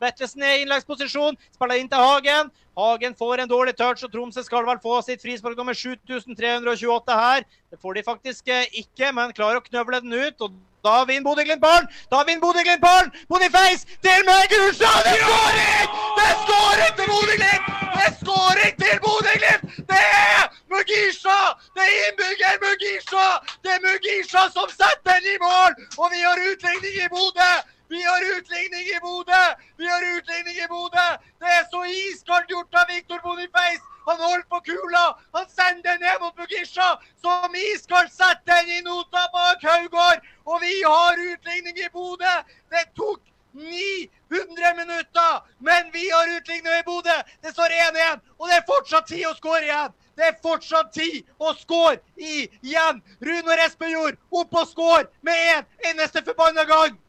Vetlesen er i innleggsposisjon. Spiller inn til Hagen. Hagen får en dårlig touch, og Tromsø skal vel få sitt frispark nummer 7328 her. Det får de faktisk eh, ikke, men klarer å knøvle den ut. og da vinner Bodø-Glimt ballen! Da vinner Bodø-Glimt ballen! Boniface til Megurstad! Det er skåring! Det er skåring til Bodø-Glimt! Det er skåring til Bodø-Glimt! Det er Mugisha! Det er innbygger Mugisha! Det er Mugisha som setter den i mål! Og vi har utligning i Bodø! Vi har utligning i Bodø! Vi har utligning i Bodø! Det er så iskaldt gjort av Victor Boniface! Han holder på kula! Han sender den ned mot Bugisha, som iskaldt setter den i nota bak Haugård! Og vi har utligning i Bodø! Det tok 900 minutter, men vi har utligning i Bodø! Det står 1-1, og det er fortsatt tid å skåre igjen! Det er fortsatt tid å skåre igjen! Runar Espejord opp og skår med en eneste forbanna gang!